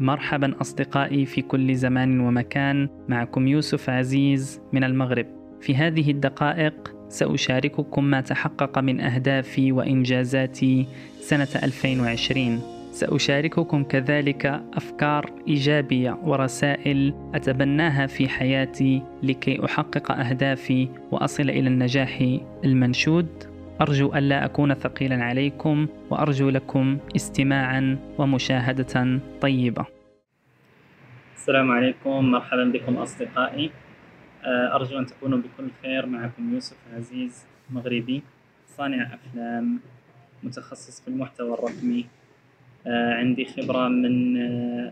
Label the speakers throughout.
Speaker 1: مرحبا أصدقائي في كل زمان ومكان. معكم يوسف عزيز من المغرب. في هذه الدقائق سأشارككم ما تحقق من أهدافي وإنجازاتي سنة 2020 سأشارككم كذلك أفكار إيجابية ورسائل أتبناها في حياتي لكي أحقق أهدافي وأصل إلى النجاح المنشود. أرجو ألا أكون ثقيلا عليكم وأرجو لكم استماعا ومشاهدة طيبة.
Speaker 2: السلام عليكم مرحبا بكم أصدقائي. آه، أرجو أن تكونوا بكل خير. معكم يوسف عزيز مغربي صانع أفلام متخصص في المحتوى الرقمي. آه، عندي خبرة من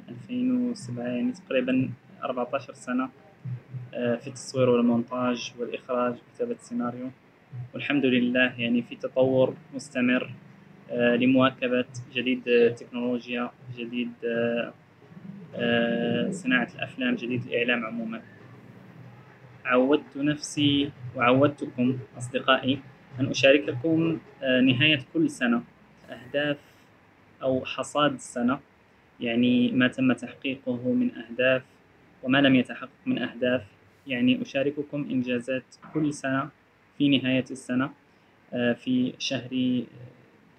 Speaker 2: 2007 آه، يعني تقريبا 14 سنة في التصوير والمونتاج والإخراج وكتابة السيناريو. والحمد لله يعني في تطور مستمر لمواكبة جديد التكنولوجيا جديد صناعة الأفلام جديد الإعلام عموما. عودت نفسي وعودتكم أصدقائي أن أشارككم آه، نهاية كل سنة أهداف أو حصاد السنة يعني ما تم تحقيقه من أهداف وما لم يتحقق من أهداف. يعني أشارككم إنجازات كل سنة في نهاية السنة آه، في شهر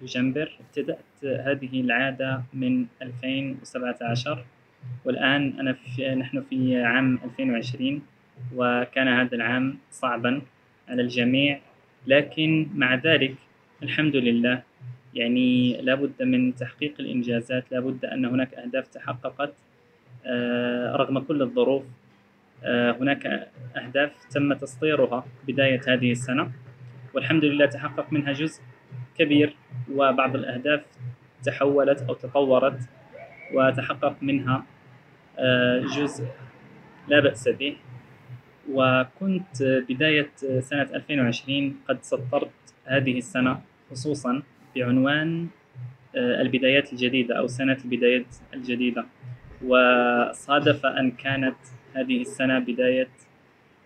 Speaker 2: دجنبر ابتدأت هذه العادة من 2017 والآن أنا في نحن في عام 2020 وكان هذا العام صعبا على الجميع. لكن مع ذلك الحمد لله يعني لابد من تحقيق الإنجازات لابد أن هناك أهداف تحققت آه، رغم كل الظروف. آه، هناك أهداف تم تسطيرها بداية هذه السنة. والحمد لله تحقق منها جزء كبير وبعض الأهداف تحولت أو تطورت وتحقق منها آه، جزء لا بأس به. وكنت بداية سنة 2020 قد سطرت هذه السنة خصوصا بعنوان آه، البدايات الجديدة أو سنة البدايات الجديدة. وصادف أن كانت هذه السنة بداية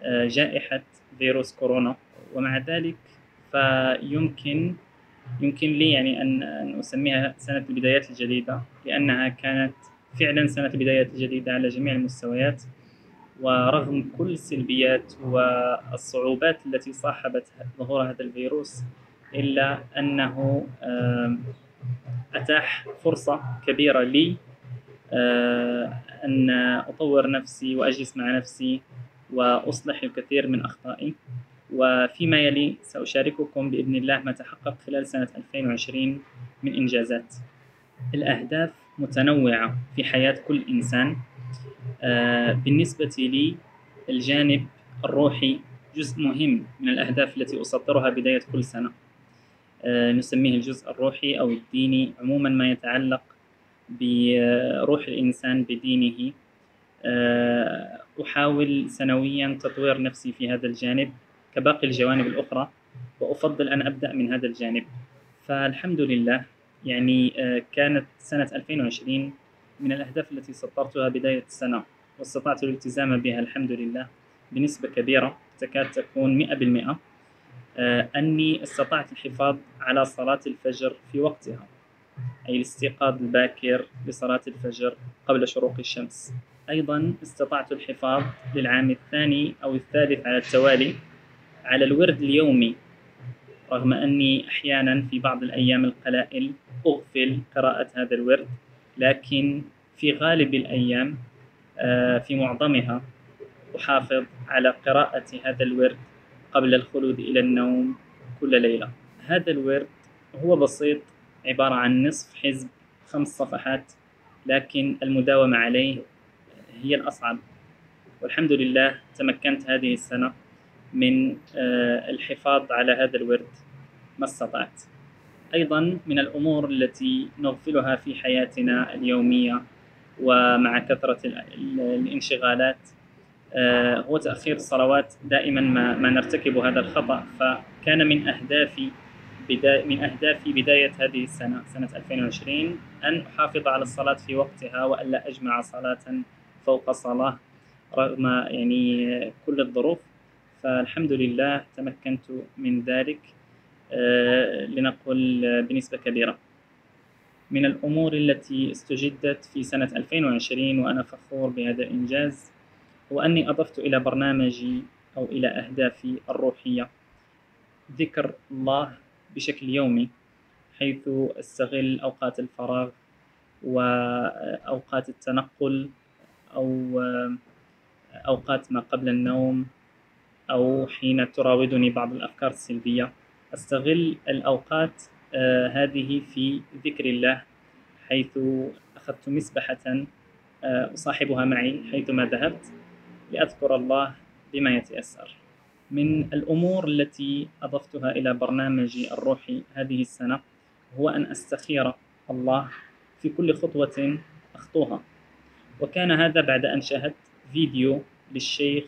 Speaker 2: آه، جائحة فيروس كورونا. ومع ذلك فيمكن يمكن لي يعني أن أن أسميها سنة البدايات الجديدة لأنها كانت فعلا سنة البدايات الجديدة على جميع المستويات. ورغم كل السلبيات والصعوبات التي صاحبت ظهور هذا الفيروس إلا أنه أتاح فرصة كبيرة لي أن أطور نفسي وأجلس مع نفسي وأصلح الكثير من أخطائي. وفيما يلي سأشارككم بإذن الله ما تحقق خلال سنة 2020 من إنجازات. الأهداف متنوعة في حياة كل إنسان. آه، بالنسبة لي الجانب الروحي جزء مهم من الأهداف التي أسطرها بداية كل سنة. آه، نسميه الجزء الروحي أو الديني عموما ما يتعلق بروح الإنسان بدينه. آه، أحاول سنويا تطوير نفسي في هذا الجانب كباقي الجوانب الأخرى وأفضل أن أبدأ من هذا الجانب. فالحمد لله يعني كانت سنة 2020 من الأهداف التي سطرتها بداية السنة واستطعت الالتزام بها الحمد لله بنسبة كبيرة تكاد تكون مئة بالمئة. آه، أني استطعت الحفاظ على صلاة الفجر في وقتها. أي الاستيقاظ الباكر لصلاة الفجر قبل شروق الشمس. أيضا استطعت الحفاظ للعام الثاني أو الثالث على التوالي. على الورد اليومي رغم أني أحيانا في بعض الأيام القلائل أغفل قراءة هذا الورد لكن في غالب الأيام آه، في معظمها أحافظ على قراءة هذا الورد قبل الخلود إلى النوم كل ليلة. هذا الورد هو بسيط عبارة عن نصف حزب خمس صفحات لكن المداومة عليه هي الأصعب. والحمد لله تمكنت هذه السنة من آه، الحفاظ على هذا الورد. ما استطعت. أيضا من الأمور التي نغفلها في حياتنا اليومية ومع كثرة الانشغالات آه، هو تأخير الصلوات دائما ما, ما نرتكب هذا الخطأ. فكان من أهدافي بداية من أهدافي بداية هذه السنة سنة 2020 أن أحافظ على الصلاة في وقتها وألا أجمع صلاة فوق صلاة رغم يعني كل الظروف. فالحمد لله تمكنت من ذلك آه، لنقل بنسبة كبيرة. من الأمور التي استجدت في سنة 2020 وأنا فخور بهذا الإنجاز هو أني أضفت إلى برنامجي أو إلى أهدافي الروحية ذكر الله بشكل يومي حيث أستغل أوقات الفراغ وأوقات التنقل أو أوقات ما قبل النوم أو حين تراودني بعض الأفكار السلبية. أستغل الأوقات آه، هذه في ذكر الله حيث أخذت مسبحة آه، أصاحبها معي حيثما ذهبت لأذكر الله بما يتيسر. من الأمور التي أضفتها إلى برنامجي الروحي هذه السنة هو أن أستخير الله في كل خطوة أخطوها. وكان هذا بعد أن شاهدت فيديو للشيخ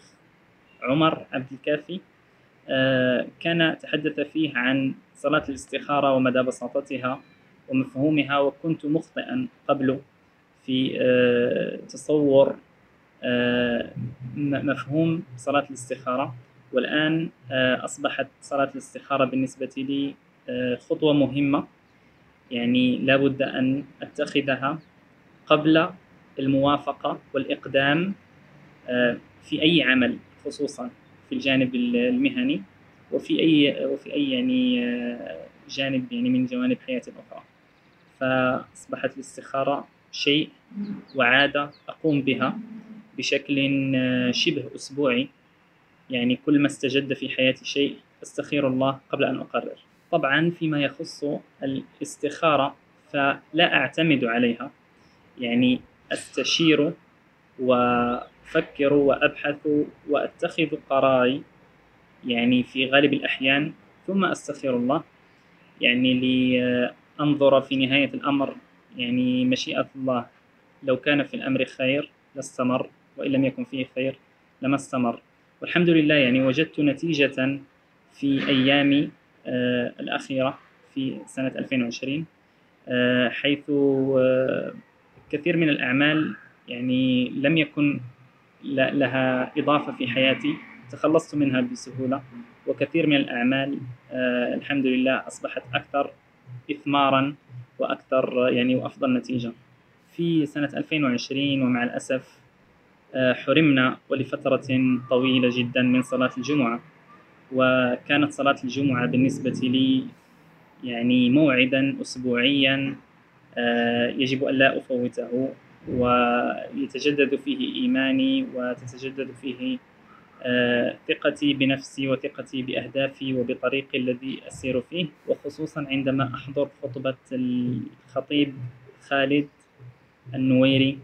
Speaker 2: عمر عبد الكافي آه، كان تحدث فيه عن صلاة الاستخارة ومدى بساطتها ومفهومها وكنت مخطئا قبل في آه، تصور آه، مفهوم صلاة الاستخارة. والآن أصبحت صلاة الاستخارة بالنسبة لي خطوة مهمة. يعني لابد أن أتخذها قبل الموافقة والإقدام في أي عمل خصوصا في الجانب المهني وفي أي وفي أي يعني جانب يعني من جوانب حياتي الأخرى. فأصبحت الاستخارة شيء وعادة أقوم بها بشكل شبه أسبوعي. يعني كل ما استجد في حياتي شيء أستخير الله قبل أن أقرر. طبعا فيما يخص الاستخارة فلا أعتمد عليها. يعني أستشير وأفكر وأبحث وأتخذ قراري يعني في غالب الأحيان ثم أستخير الله. يعني لأنظر في نهاية الأمر يعني مشيئة الله. لو كان في الأمر خير لاستمر وإن لم يكن فيه خير لما استمر. والحمد لله يعني وجدت نتيجة في أيامي آه الأخيرة في سنة 2020 آه حيث آه كثير من الأعمال يعني لم يكن لها إضافة في حياتي تخلصت منها بسهولة وكثير من الأعمال الحمد لله أصبحت أكثر إثمارا وأكثر يعني وأفضل نتيجة. في سنة 2020 ومع الأسف حرمنا ولفترة طويلة جدا من صلاة الجمعة. وكانت صلاة الجمعة بالنسبة لي يعني موعدا أسبوعيا آه يجب أن لا أفوته. ويتجدد فيه إيماني وتتجدد فيه آه، ثقتي بنفسي وثقتي بأهدافي وبطريقي الذي أسير فيه. وخصوصا عندما أحضر خطبة الخطيب خالد النويري.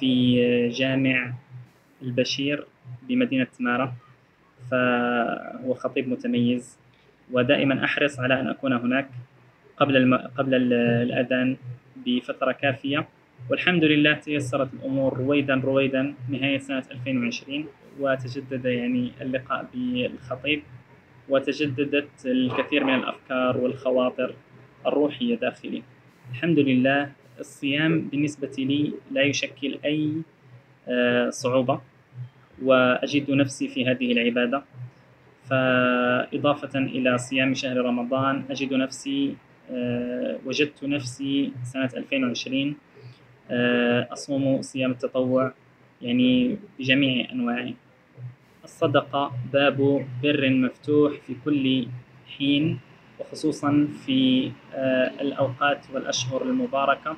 Speaker 2: في جامع البشير بمدينة تمارة فهو خطيب متميز. ودائما أحرص على أن أكون هناك قبل الم... قبل الأذان بفترة كافية. والحمد لله تيسرت الأمور رويدا رويدا نهاية سنة 2020 وتجدد يعني اللقاء بالخطيب وتجددت الكثير من الأفكار والخواطر الروحية داخلي. الحمد لله الصيام بالنسبة لي لا يشكل أي آه، صعوبة وأجد نفسي في هذه العبادة. فإضافة إلى صيام شهر رمضان أجد نفسي آه، وجدت نفسي سنة 2020 آه، أصوم صيام التطوع يعني بجميع أنواعه. الصدقة باب بر مفتوح في كل حين. وخصوصا في آه، الأوقات والأشهر المباركة.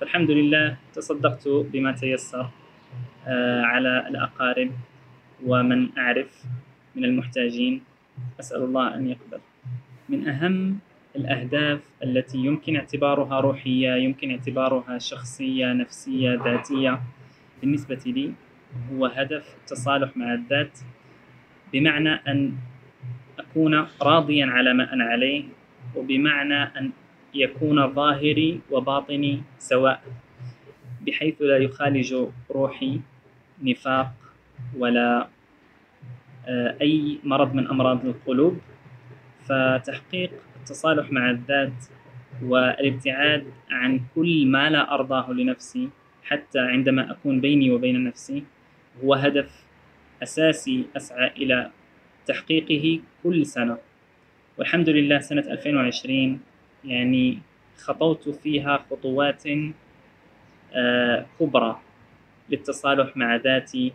Speaker 2: فالحمد لله تصدقت بما تيسر آه، على الأقارب ومن أعرف من المحتاجين. أسأل الله أن يقبل. من أهم الأهداف التي يمكن اعتبارها روحية يمكن اعتبارها شخصية نفسية ذاتية بالنسبة لي هو هدف التصالح مع الذات. بمعنى أن أكون راضيا على ما أنا عليه وبمعنى أن يكون ظاهري وباطني سواء بحيث لا يخالج روحي نفاق ولا آه، أي مرض من أمراض القلوب. فتحقيق التصالح مع الذات والابتعاد عن كل ما لا أرضاه لنفسي حتى عندما أكون بيني وبين نفسي هو هدف أساسي أسعى إلى تحقيقه كل سنة. والحمد لله سنة 2020 يعني خطوت فيها خطوات آه، كبرى للتصالح مع ذاتي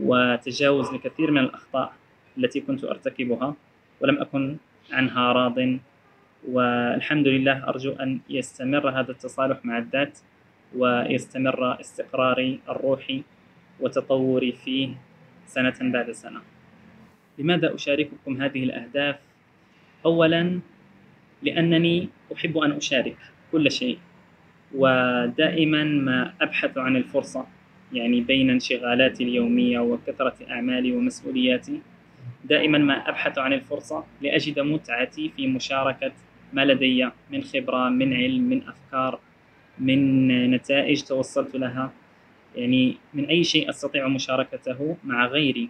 Speaker 2: وتجاوز لكثير من الأخطاء التي كنت أرتكبها ولم أكن عنها راض. والحمد لله أرجو أن يستمر هذا التصالح مع الذات ويستمر استقراري الروحي وتطوري فيه سنة بعد سنة. لماذا أشارككم هذه الأهداف؟ أولا لأنني أحب أن أشارك كل شيء ودائما ما أبحث عن الفرصة يعني بين انشغالاتي اليومية وكثرة أعمالي ومسؤولياتي. دائما ما أبحث عن الفرصة لأجد متعتي في مشاركة ما لدي من خبرة من علم من أفكار من نتائج توصلت لها. يعني من أي شيء أستطيع مشاركته مع غيري.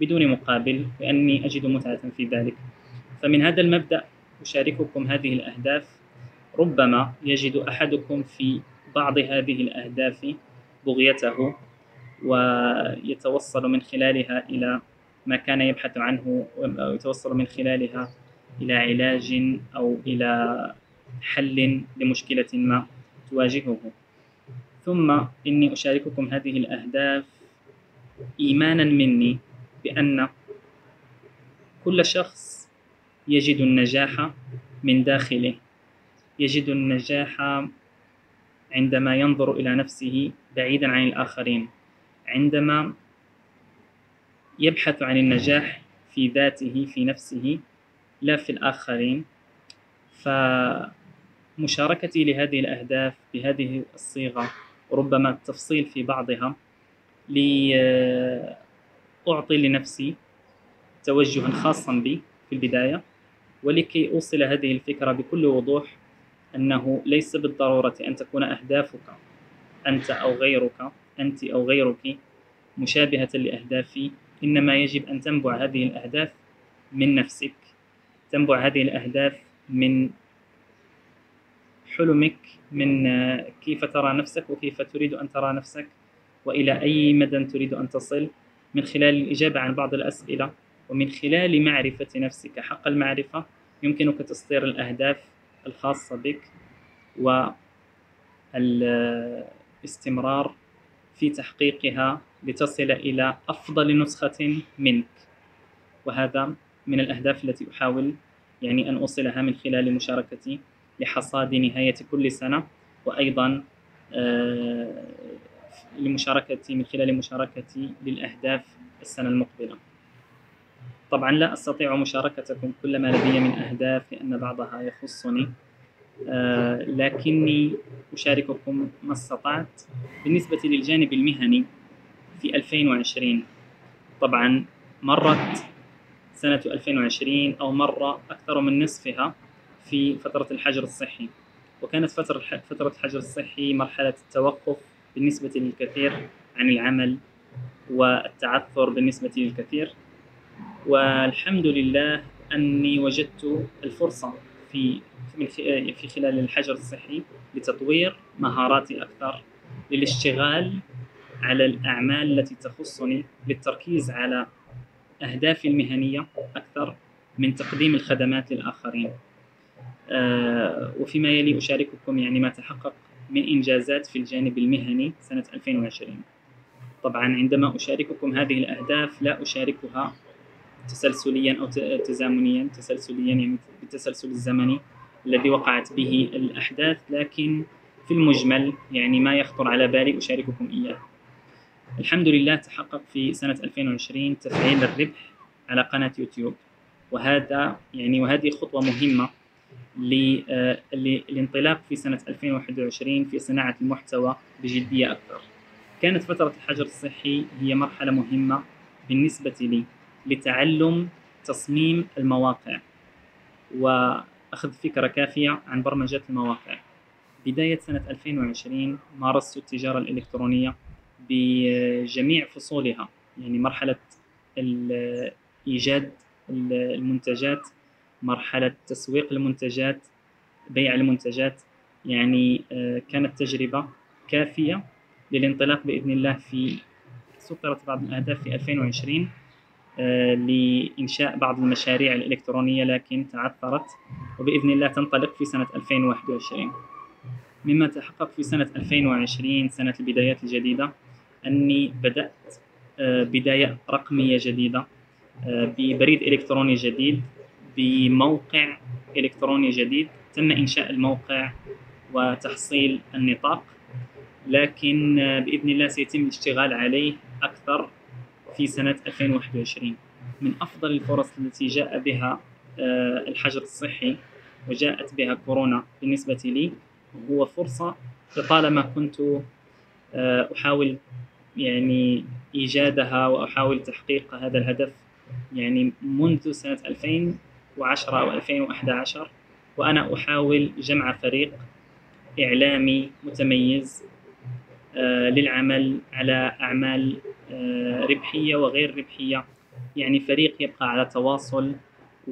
Speaker 2: بدون مقابل لأني أجد متعة في ذلك. فمن هذا المبدأ أشارككم هذه الأهداف. ربما يجد أحدكم في بعض هذه الأهداف بغيته ويتوصل من خلالها إلى ما كان يبحث عنه ويتوصل من خلالها إلى علاج أو إلى حل لمشكلة ما تواجهه. ثم إني أشارككم هذه الأهداف إيمانا مني بأن كل شخص يجد النجاح من داخله يجد النجاح عندما ينظر إلى نفسه بعيدا عن الآخرين عندما يبحث عن النجاح في ذاته في نفسه لا في الآخرين. فمشاركتي لهذه الأهداف بهذه الصيغة ربما التفصيل في بعضها لأعطي لنفسي توجها خاصا بي في البداية ولكي أوصل هذه الفكرة بكل وضوح أنه ليس بالضرورة أن تكون أهدافك أنت أو غيرك أنت أو غيرك مشابهة لأهدافي إنما يجب أن تنبع هذه الأهداف من نفسك تنبع هذه الأهداف من حلمك من كيف ترى نفسك وكيف تريد أن ترى نفسك وإلى أي مدى تريد أن تصل. من خلال الإجابة عن بعض الأسئلة ومن خلال معرفة نفسك. حق المعرفة يمكنك تسطير الأهداف الخاصة بك والاستمرار في تحقيقها لتصل إلى أفضل نسخة منك. وهذا من الأهداف التي أحاول يعني أن أوصلها من خلال مشاركتي لحصاد نهاية كل سنة. وأيضا آه، لمشاركتي من خلال مشاركتي للأهداف السنة المقبلة. طبعا لا أستطيع مشاركتكم كل ما لدي من أهداف لأن بعضها يخصني. آه، لكني أشارككم ما استطعت. بالنسبة للجانب المهني في 2020 طبعا مرت سنة 2020 أو مرة أكثر من نصفها في فترة الحجر الصحي. وكانت فترة فترة الحجر الصحي مرحلة التوقف بالنسبة للكثير عن العمل والتعثر بالنسبة للكثير. والحمد لله أني وجدت الفرصة في في خلال الحجر الصحي لتطوير مهاراتي أكثر للاشتغال على الأعمال التي تخصني للتركيز على أهدافي المهنية أكثر من تقديم الخدمات للآخرين. آه وفيما يلي أشارككم يعني ما تحقق من إنجازات في الجانب المهني سنة 2020 طبعا عندما أشارككم هذه الأهداف لا أشاركها تسلسليا أو تزامنيا تسلسليا يعني بالتسلسل الزمني الذي وقعت به الأحداث لكن في المجمل يعني ما يخطر على بالي أشارككم إياه. الحمد لله تحقق في سنة 2020 تفعيل الربح على قناة يوتيوب. وهذا يعني وهذه خطوة مهمة للانطلاق في سنة 2021 في صناعة المحتوى بجدية أكثر. كانت فترة الحجر الصحي هي مرحلة مهمة بالنسبة لي لتعلم تصميم المواقع وأخذ فكرة كافية عن برمجة المواقع. بداية سنة 2020 مارست التجارة الإلكترونية بجميع فصولها يعني مرحلة إيجاد المنتجات مرحلة تسويق المنتجات بيع المنتجات يعني آه، كانت تجربة كافية للانطلاق بإذن الله في سطرت بعض الأهداف في 2020 آه، لإنشاء بعض المشاريع الإلكترونية لكن تعثرت وبإذن الله تنطلق في سنة 2021 مما تحقق في سنة 2020 سنة البدايات الجديدة أني بدأت آه، بداية رقمية جديدة ببريد إلكتروني جديد بموقع إلكتروني جديد. تم إنشاء الموقع وتحصيل النطاق لكن آه، بإذن الله سيتم الاشتغال عليه أكثر في سنة 2021 من أفضل الفرص التي جاء بها آه، الحجر الصحي وجاءت بها كورونا بالنسبة لي هو فرصة لطالما كنت آه، أحاول يعني إيجادها وأحاول تحقيق هذا الهدف يعني منذ سنة 2000 و10 و2011 وأنا أحاول جمع فريق إعلامي متميز آه، للعمل على أعمال آه، ربحية وغير ربحية. يعني فريق يبقى على تواصل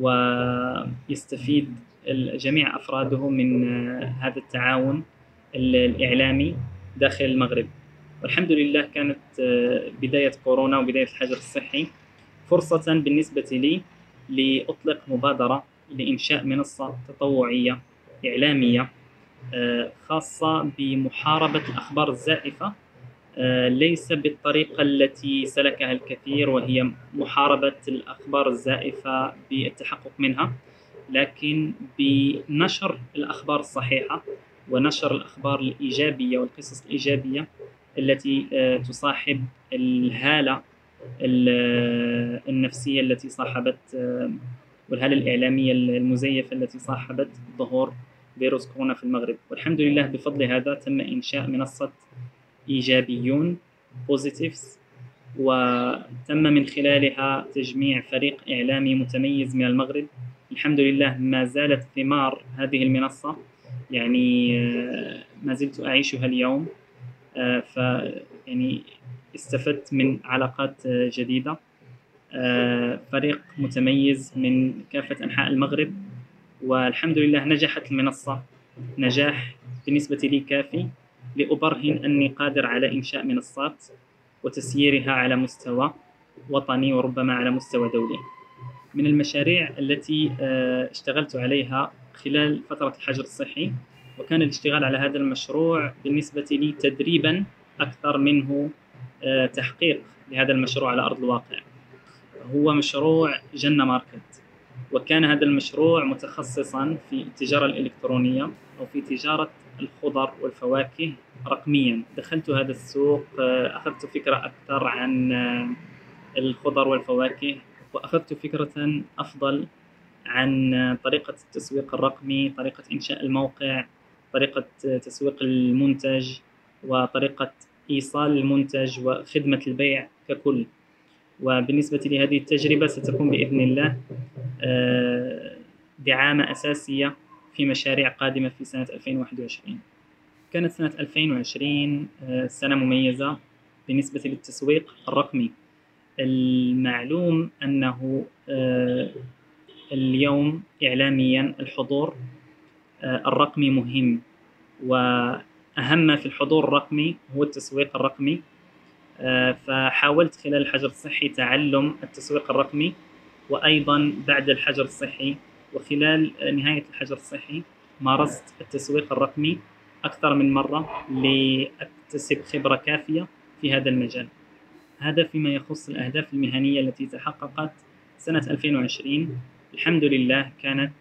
Speaker 2: ويستفيد جميع أفراده من آه، هذا التعاون الإعلامي داخل المغرب. والحمد لله كانت بداية كورونا وبداية الحجر الصحي فرصة بالنسبة لي لأطلق مبادرة لإنشاء منصة تطوعية إعلامية آه، خاصة بمحاربة الأخبار الزائفة. آه، ليس بالطريقة التي سلكها الكثير وهي محاربة الأخبار الزائفة بالتحقق منها لكن بنشر الأخبار الصحيحة ونشر الأخبار الإيجابية والقصص الإيجابية التي آه، تصاحب الهالة النفسية التي صاحبت والهالة الإعلامية المزيفة التي صاحبت ظهور فيروس كورونا في المغرب. والحمد لله بفضل هذا تم إنشاء منصة إيجابيون بوزيتيفز وتم من خلالها تجميع فريق إعلامي متميز من المغرب. الحمد لله ما زالت ثمار هذه المنصة يعني آه، ما زلت أعيشها اليوم. آه، ف يعني استفدت من علاقات آه، جديدة. فريق متميز من كافة أنحاء المغرب والحمد لله نجحت المنصة. نجاح بالنسبة لي كافي. لأبرهن أني قادر على إنشاء منصات وتسييرها على مستوى وطني وربما على مستوى دولي. من المشاريع التي آه، اشتغلت عليها خلال فترة الحجر الصحي وكان الاشتغال على هذا المشروع بالنسبة لي تدريبا أكثر منه آه، تحقيق لهذا المشروع على أرض الواقع. هو مشروع جنة ماركت وكان هذا المشروع متخصصا في التجارة الإلكترونية أو في تجارة الخضر والفواكه رقميا. دخلت هذا السوق آه، أخذت فكرة أكثر عن آه، الخضر والفواكه وأخذت فكرة أفضل عن آه، طريقة التسويق الرقمي طريقة إنشاء الموقع طريقة تسويق المنتج وطريقة إيصال المنتج وخدمة البيع ككل. وبالنسبة لهذه التجربة ستكون بإذن الله آه، دعامة أساسية في مشاريع قادمة في سنة 2021 كانت سنة 2020 آه، سنة مميزة بالنسبة للتسويق الرقمي. المعلوم أنه آه، اليوم إعلاميا الحضور الرقمي مهم. وأهم ما في الحضور الرقمي هو التسويق الرقمي. آه، فحاولت خلال الحجر الصحي تعلم التسويق الرقمي وأيضا بعد الحجر الصحي وخلال نهاية الحجر الصحي مارست التسويق الرقمي أكثر من مرة لأكتسب خبرة كافية في هذا المجال. هذا فيما يخص الأهداف المهنية التي تحققت سنة 2020 الحمد لله كانت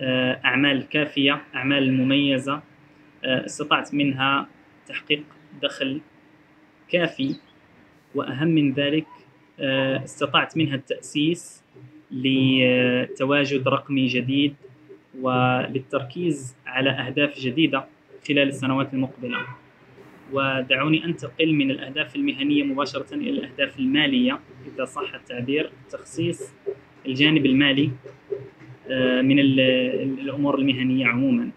Speaker 2: آه، أعمال كافية أعمال مميزة استطعت منها تحقيق دخل كافي وأهم من ذلك آه، استطعت منها التأسيس لتواجد رقمي جديد وللتركيز على أهداف جديدة خلال السنوات المقبلة. ودعوني أنتقل من الأهداف المهنية مباشرة إلى الأهداف المالية إذا صح التعبير. تخصيص الجانب المالي آه، من الأمور المهنية عموما.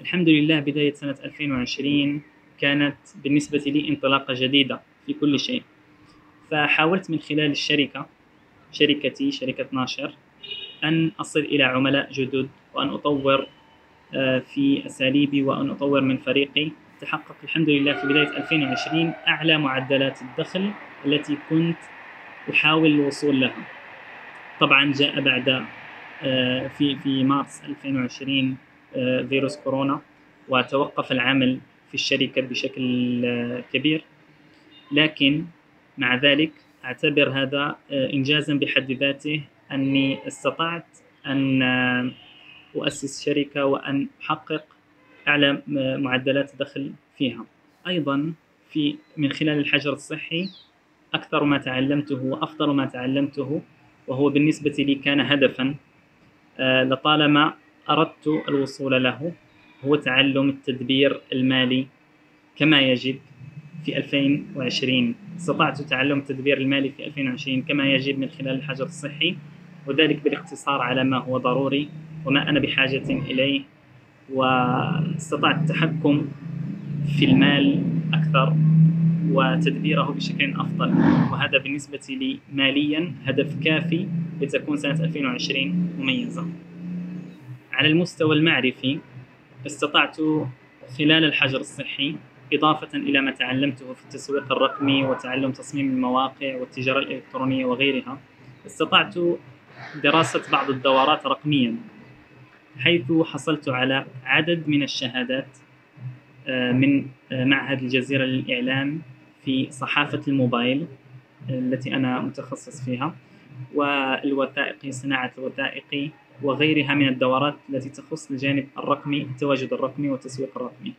Speaker 2: الحمد لله بداية سنة 2020 كانت بالنسبة لي انطلاقة جديدة في كل شيء. فحاولت من خلال الشركة شركتي شركة ناشر أن أصل إلى عملاء جدد وأن أطور آه، في أساليبي وأن أطور من فريقي. تحقق الحمد لله في بداية 2020 أعلى معدلات الدخل التي كنت أحاول الوصول لها. طبعا جاء بعد آه، في في مارس 2020 آه، فيروس كورونا وتوقف العمل في الشركة بشكل آه، كبير. لكن مع ذلك أعتبر هذا إنجازا بحد ذاته أني استطعت أن أؤسس شركة وأن أحقق أعلى معدلات دخل فيها. أيضا في من خلال الحجر الصحي أكثر ما تعلمته وأفضل ما تعلمته وهو بالنسبة لي كان هدفا آه، لطالما أردت الوصول له هو تعلم التدبير المالي كما يجب في 2020 استطعت تعلم التدبير المالي في 2020 كما يجب من خلال الحجر الصحي وذلك بالاقتصار على ما هو ضروري وما أنا بحاجة إليه واستطعت التحكم في المال أكثر وتدبيره بشكل أفضل وهذا بالنسبة لي ماليا هدف كافي لتكون سنة 2020 مميزة. على المستوى المعرفي استطعت خلال الحجر الصحي إضافة إلى ما تعلمته في التسويق الرقمي وتعلم تصميم المواقع والتجارة الإلكترونية وغيرها استطعت دراسة بعض الدورات رقميا حيث حصلت على عدد من الشهادات آه، من آه، معهد الجزيرة للإعلام في صحافة الموبايل التي أنا متخصص فيها والوثائقي صناعة الوثائقي وغيرها من الدورات التي تخص الجانب الرقمي التواجد الرقمي والتسويق الرقمي.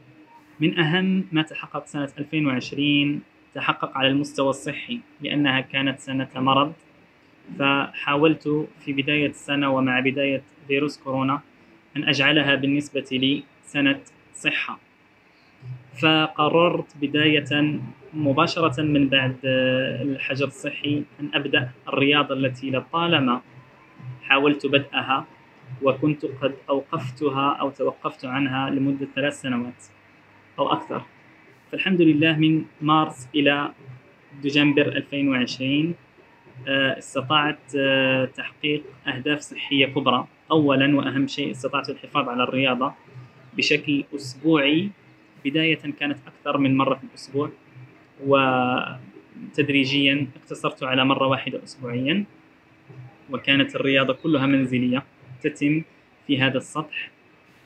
Speaker 2: من أهم ما تحقق سنة 2020 تحقق على المستوى الصحي لأنها كانت سنة مرض. فحاولت في بداية السنة ومع بداية فيروس كورونا أن أجعلها بالنسبة لي سنة صحة. فقررت بداية مباشرة من بعد الحجر الصحي أن أبدأ الرياضة التي لطالما حاولت بدءها وكنت قد أوقفتها أو توقفت عنها لمدة ثلاث سنوات أو أكثر. فالحمد لله من مارس إلى دجنبر 2020 آه، استطعت تحقيق أهداف صحية كبرى. أولا وأهم شيء استطعت الحفاظ على الرياضة بشكل أسبوعي. بداية كانت أكثر من مرة في الأسبوع وتدريجيا اقتصرت على مرة واحدة أسبوعيا. وكانت الرياضة كلها منزلية تتم في هذا السطح.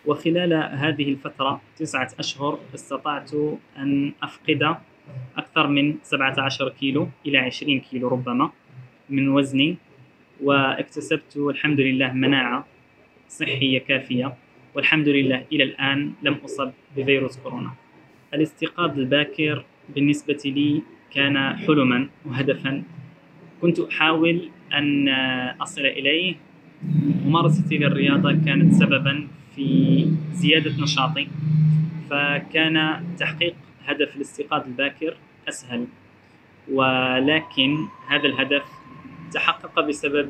Speaker 2: وخلال هذه الفترة تسعة أشهر استطعت أن أفقد أكثر من 17 كيلو إلى 20 كيلو ربما من وزني واكتسبت الحمد لله مناعة صحية كافية والحمد لله إلى الآن لم أصب بفيروس كورونا. الاستيقاظ الباكر بالنسبة لي كان حلما وهدفا. كنت أحاول أن أصل إليه. ممارستي للرياضة كانت سببا في زيادة نشاطي فكان تحقيق هدف الاستيقاظ الباكر أسهل. ولكن هذا الهدف تحقق بسبب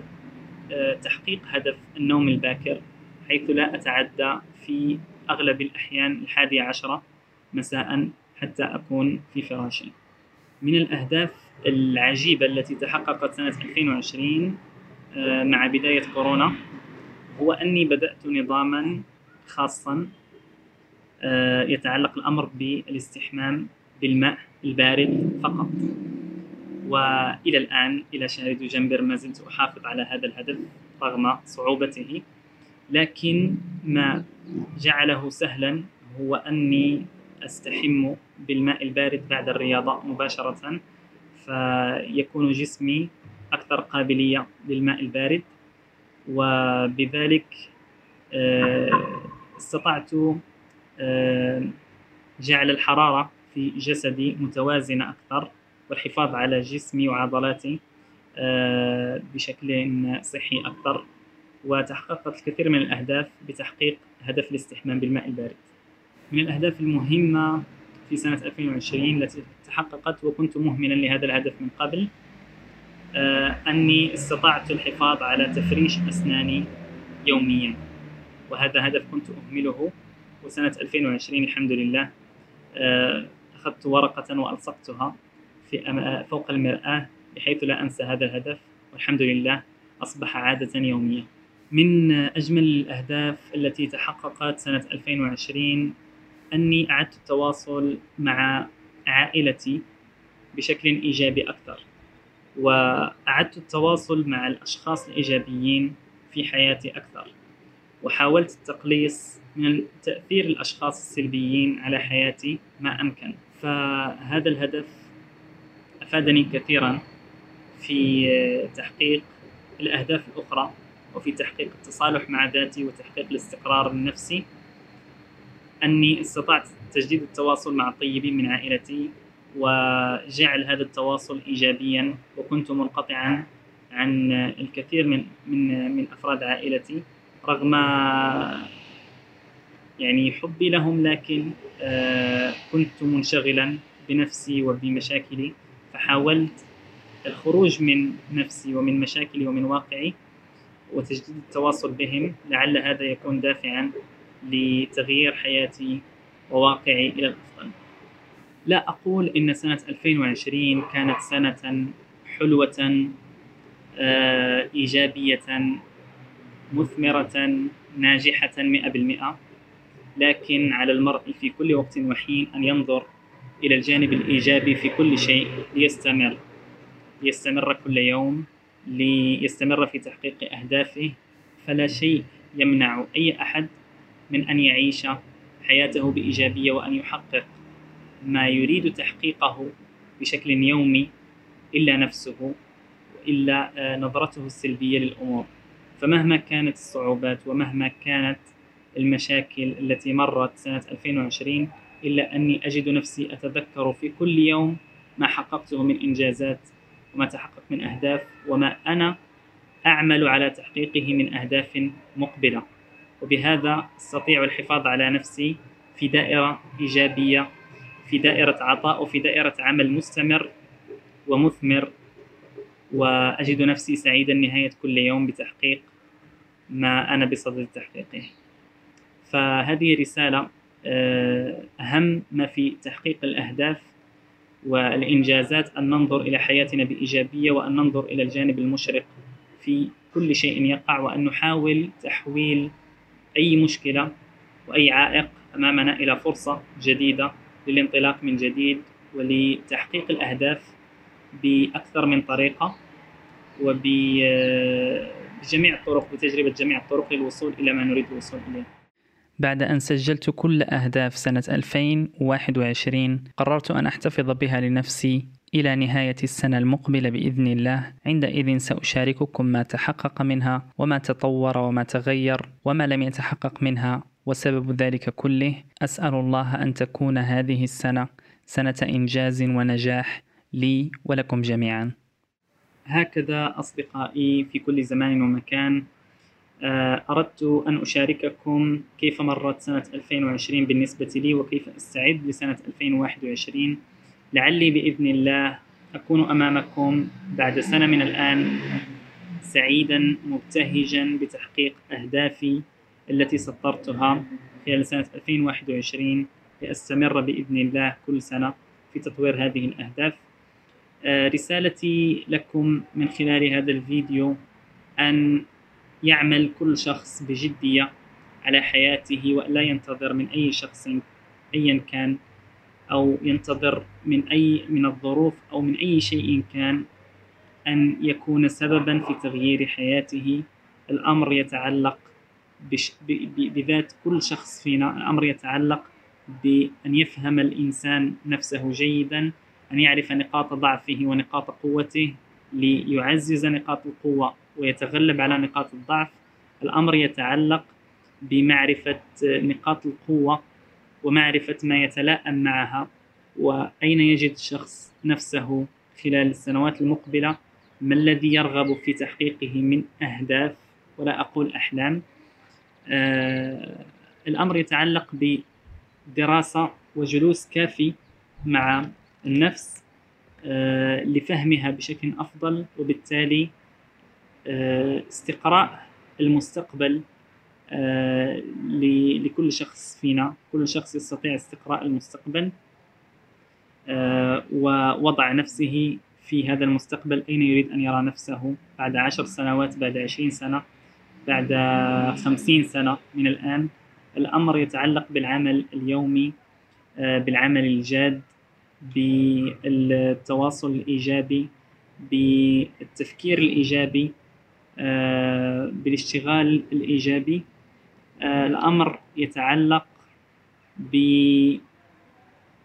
Speaker 2: آه، تحقيق هدف النوم الباكر حيث لا أتعدى في أغلب الأحيان الحادية عشرة مساء حتى أكون في فراشي من الأهداف العجيبة التي تحققت سنة 2020 آه، مع بداية كورونا هو أني بدأت نظاما خاصا آه، يتعلق الأمر بالاستحمام بالماء البارد فقط. وإلى الآن إلى شهر دجنبر ما زلت أحافظ على هذا الهدف رغم صعوبته. لكن ما جعله سهلا هو أني أستحم بالماء البارد بعد الرياضة مباشرة فيكون جسمي أكثر قابلية للماء البارد. وبذلك آه، استطعت آه، جعل الحرارة في جسدي متوازنة أكثر والحفاظ على جسمي وعضلاتي آه، بشكل صحي أكثر. وتحققت الكثير من الأهداف بتحقيق هدف الاستحمام بالماء البارد. من الأهداف المهمة في سنة 2020 التي تحققت وكنت مهملا لهذا الهدف من قبل آه، أني استطعت الحفاظ على تفريش أسناني يوميا. وهذا هدف كنت أهمله. وسنة 2020 الحمد لله آه، أخذت ورقة وألصقتها في فوق المرآة بحيث لا أنسى هذا الهدف. والحمد لله أصبح عادة يومية. من أجمل الأهداف التي تحققت سنة 2020 أني أعدت التواصل مع عائلتي بشكل إيجابي أكثر وأعدت التواصل مع الأشخاص الإيجابيين في حياتي أكثر وحاولت التقليص من تأثير الأشخاص السلبيين على حياتي ما أمكن. فهذا الهدف أفادني كثيرا في تحقيق الأهداف الأخرى وفي تحقيق التصالح مع ذاتي وتحقيق الاستقرار النفسي. أني استطعت تجديد التواصل مع الطيبين من عائلتي وجعل هذا التواصل إيجابيا وكنت منقطعا عن الكثير من من من أفراد عائلتي رغم يعني حبي لهم لكن آه، كنت منشغلا بنفسي وبمشاكلي فحاولت الخروج من نفسي ومن مشاكلي ومن واقعي وتجديد التواصل بهم لعل هذا يكون دافعا لتغيير حياتي وواقعي إلى الأفضل. لا أقول إن سنة 2020 كانت سنة حلوة آه، إيجابية مثمرة ناجحة مئة بالمئة لكن على المرء في كل وقت وحين أن ينظر إلى الجانب الإيجابي في كل شيء ليستمر ليستمر كل يوم ليستمر في تحقيق أهدافه فلا شيء يمنع أي أحد من أن يعيش حياته بإيجابية وأن يحقق ما يريد تحقيقه بشكل يومي إلا نفسه وإلا آه، نظرته السلبية للأمور. فمهما كانت الصعوبات ومهما كانت المشاكل التي مرت سنة 2020 إلا أني أجد نفسي أتذكر في كل يوم ما حققته من إنجازات وما تحقق من أهداف وما أنا أعمل على تحقيقه من أهداف مقبلة. وبهذا أستطيع الحفاظ على نفسي في دائرة إيجابية في دائرة عطاء وفي دائرة عمل مستمر ومثمر. وأجد نفسي سعيدا نهاية كل يوم بتحقيق ما أنا بصدد تحقيقه. فهذه رسالة آه، أهم ما في تحقيق الأهداف والإنجازات أن ننظر إلى حياتنا بإيجابية وأن ننظر إلى الجانب المشرق في كل شيء يقع وأن نحاول تحويل أي مشكلة وأي عائق أمامنا إلى فرصة جديدة للانطلاق من جديد ولتحقيق الأهداف بأكثر من طريقة وبجميع الطرق بتجربة جميع الطرق للوصول إلى ما نريد الوصول إليه.
Speaker 1: بعد أن سجلت كل أهداف سنة 2021 قررت أن أحتفظ بها لنفسي إلى نهاية السنة المقبلة بإذن الله. عندئذ سأشارككم ما تحقق منها وما تطور وما تغير وما لم يتحقق منها وسبب ذلك كله. أسأل الله أن تكون هذه السنة سنة إنجاز ونجاح لي ولكم جميعا.
Speaker 2: هكذا أصدقائي في كل زمان ومكان آه، أردت أن أشارككم كيف مرت سنة 2020 بالنسبة لي وكيف أستعد لسنة 2021 لعلي بإذن الله أكون أمامكم بعد سنة من الآن سعيدا مبتهجا بتحقيق أهدافي التي سطرتها خلال سنة 2021 لأستمر بإذن الله كل سنة في تطوير هذه الأهداف. آه، رسالتي لكم من خلال هذا الفيديو أن يعمل كل شخص بجدية على حياته ولا ينتظر من أي شخص أيا كان أو ينتظر من أي من الظروف أو من أي شيء كان أن يكون سببا في تغيير حياته. الأمر يتعلق بش بذات كل شخص فينا. الأمر يتعلق بأن يفهم الإنسان نفسه جيدا أن يعرف نقاط ضعفه ونقاط قوته ليعزز نقاط القوة ويتغلب على نقاط الضعف. الأمر يتعلق بمعرفة نقاط القوة ومعرفة ما يتلائم معها وأين يجد الشخص نفسه خلال السنوات المقبلة؟ ما الذي يرغب في تحقيقه من أهداف؟ ولا أقول أحلام. آه الأمر يتعلق بدراسة وجلوس كافي مع النفس آه لفهمها بشكل أفضل وبالتالي آه استقراء المستقبل لكل شخص فينا كل شخص يستطيع استقراء المستقبل آه ووضع نفسه في هذا المستقبل أين يريد أن يرى نفسه بعد عشر سنوات بعد عشرين سنة بعد خمسين سنة من الآن. الأمر يتعلق بالعمل اليومي آه، بالعمل الجاد بالتواصل الإيجابي بالتفكير الإيجابي آه، بالاشتغال الإيجابي. آه، الأمر يتعلق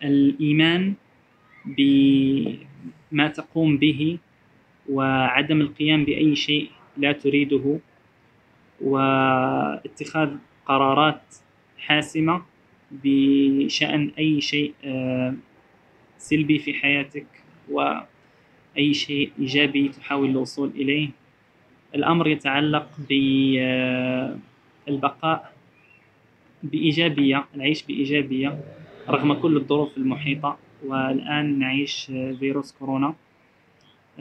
Speaker 2: بالإيمان بما تقوم به وعدم القيام بأي شيء لا تريده واتخاذ قرارات حاسمة بشأن أي شيء آه، سلبي في حياتك وأي شيء إيجابي تحاول الوصول إليه. الأمر يتعلق بالبقاء بإيجابية العيش بإيجابية رغم كل الظروف المحيطة. والآن نعيش فيروس كورونا.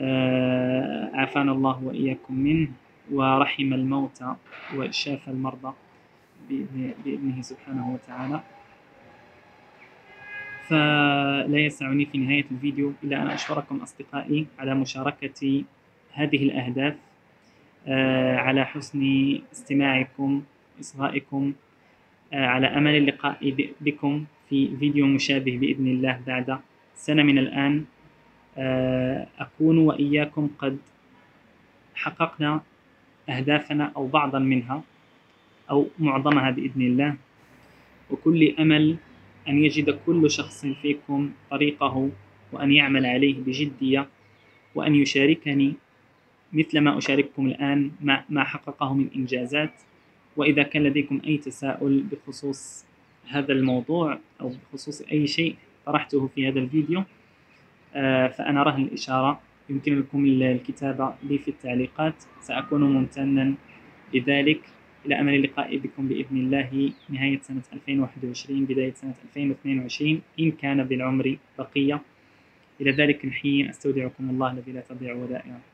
Speaker 2: آه، عافانا الله وإياكم منه ورحم الموتى وشاف المرضى بإذنه سبحانه وتعالى. فلا يسعني في نهاية الفيديو إلا أن أشكركم أصدقائي على مشاركة هذه الأهداف آه، على حسن استماعكم. إصغائكم آه، على أمل اللقاء بكم في فيديو مشابه بإذن الله بعد سنة من الآن. آه، أكون وإياكم قد حققنا أهدافنا أو بعضا منها أو معظمها بإذن الله. وكل أمل أن يجد كل شخص فيكم طريقه وأن يعمل عليه بجدية وأن يشاركني مثل ما أشارككم الآن ما, ما حققه من إنجازات. وإذا كان لديكم أي تساؤل بخصوص هذا الموضوع أو بخصوص أي شيء طرحته في هذا الفيديو آه، فأنا رهن الإشارة. يمكن لكم الكتابة لي في التعليقات. سأكون ممتنا لذلك إلى أمل اللقاء بكم بإذن الله. نهاية سنة 2021 بداية سنة 2022 إن كان بالعمر بقية. إلى ذلك الحين أستودعكم الله الذي لا تضيع ودائعه.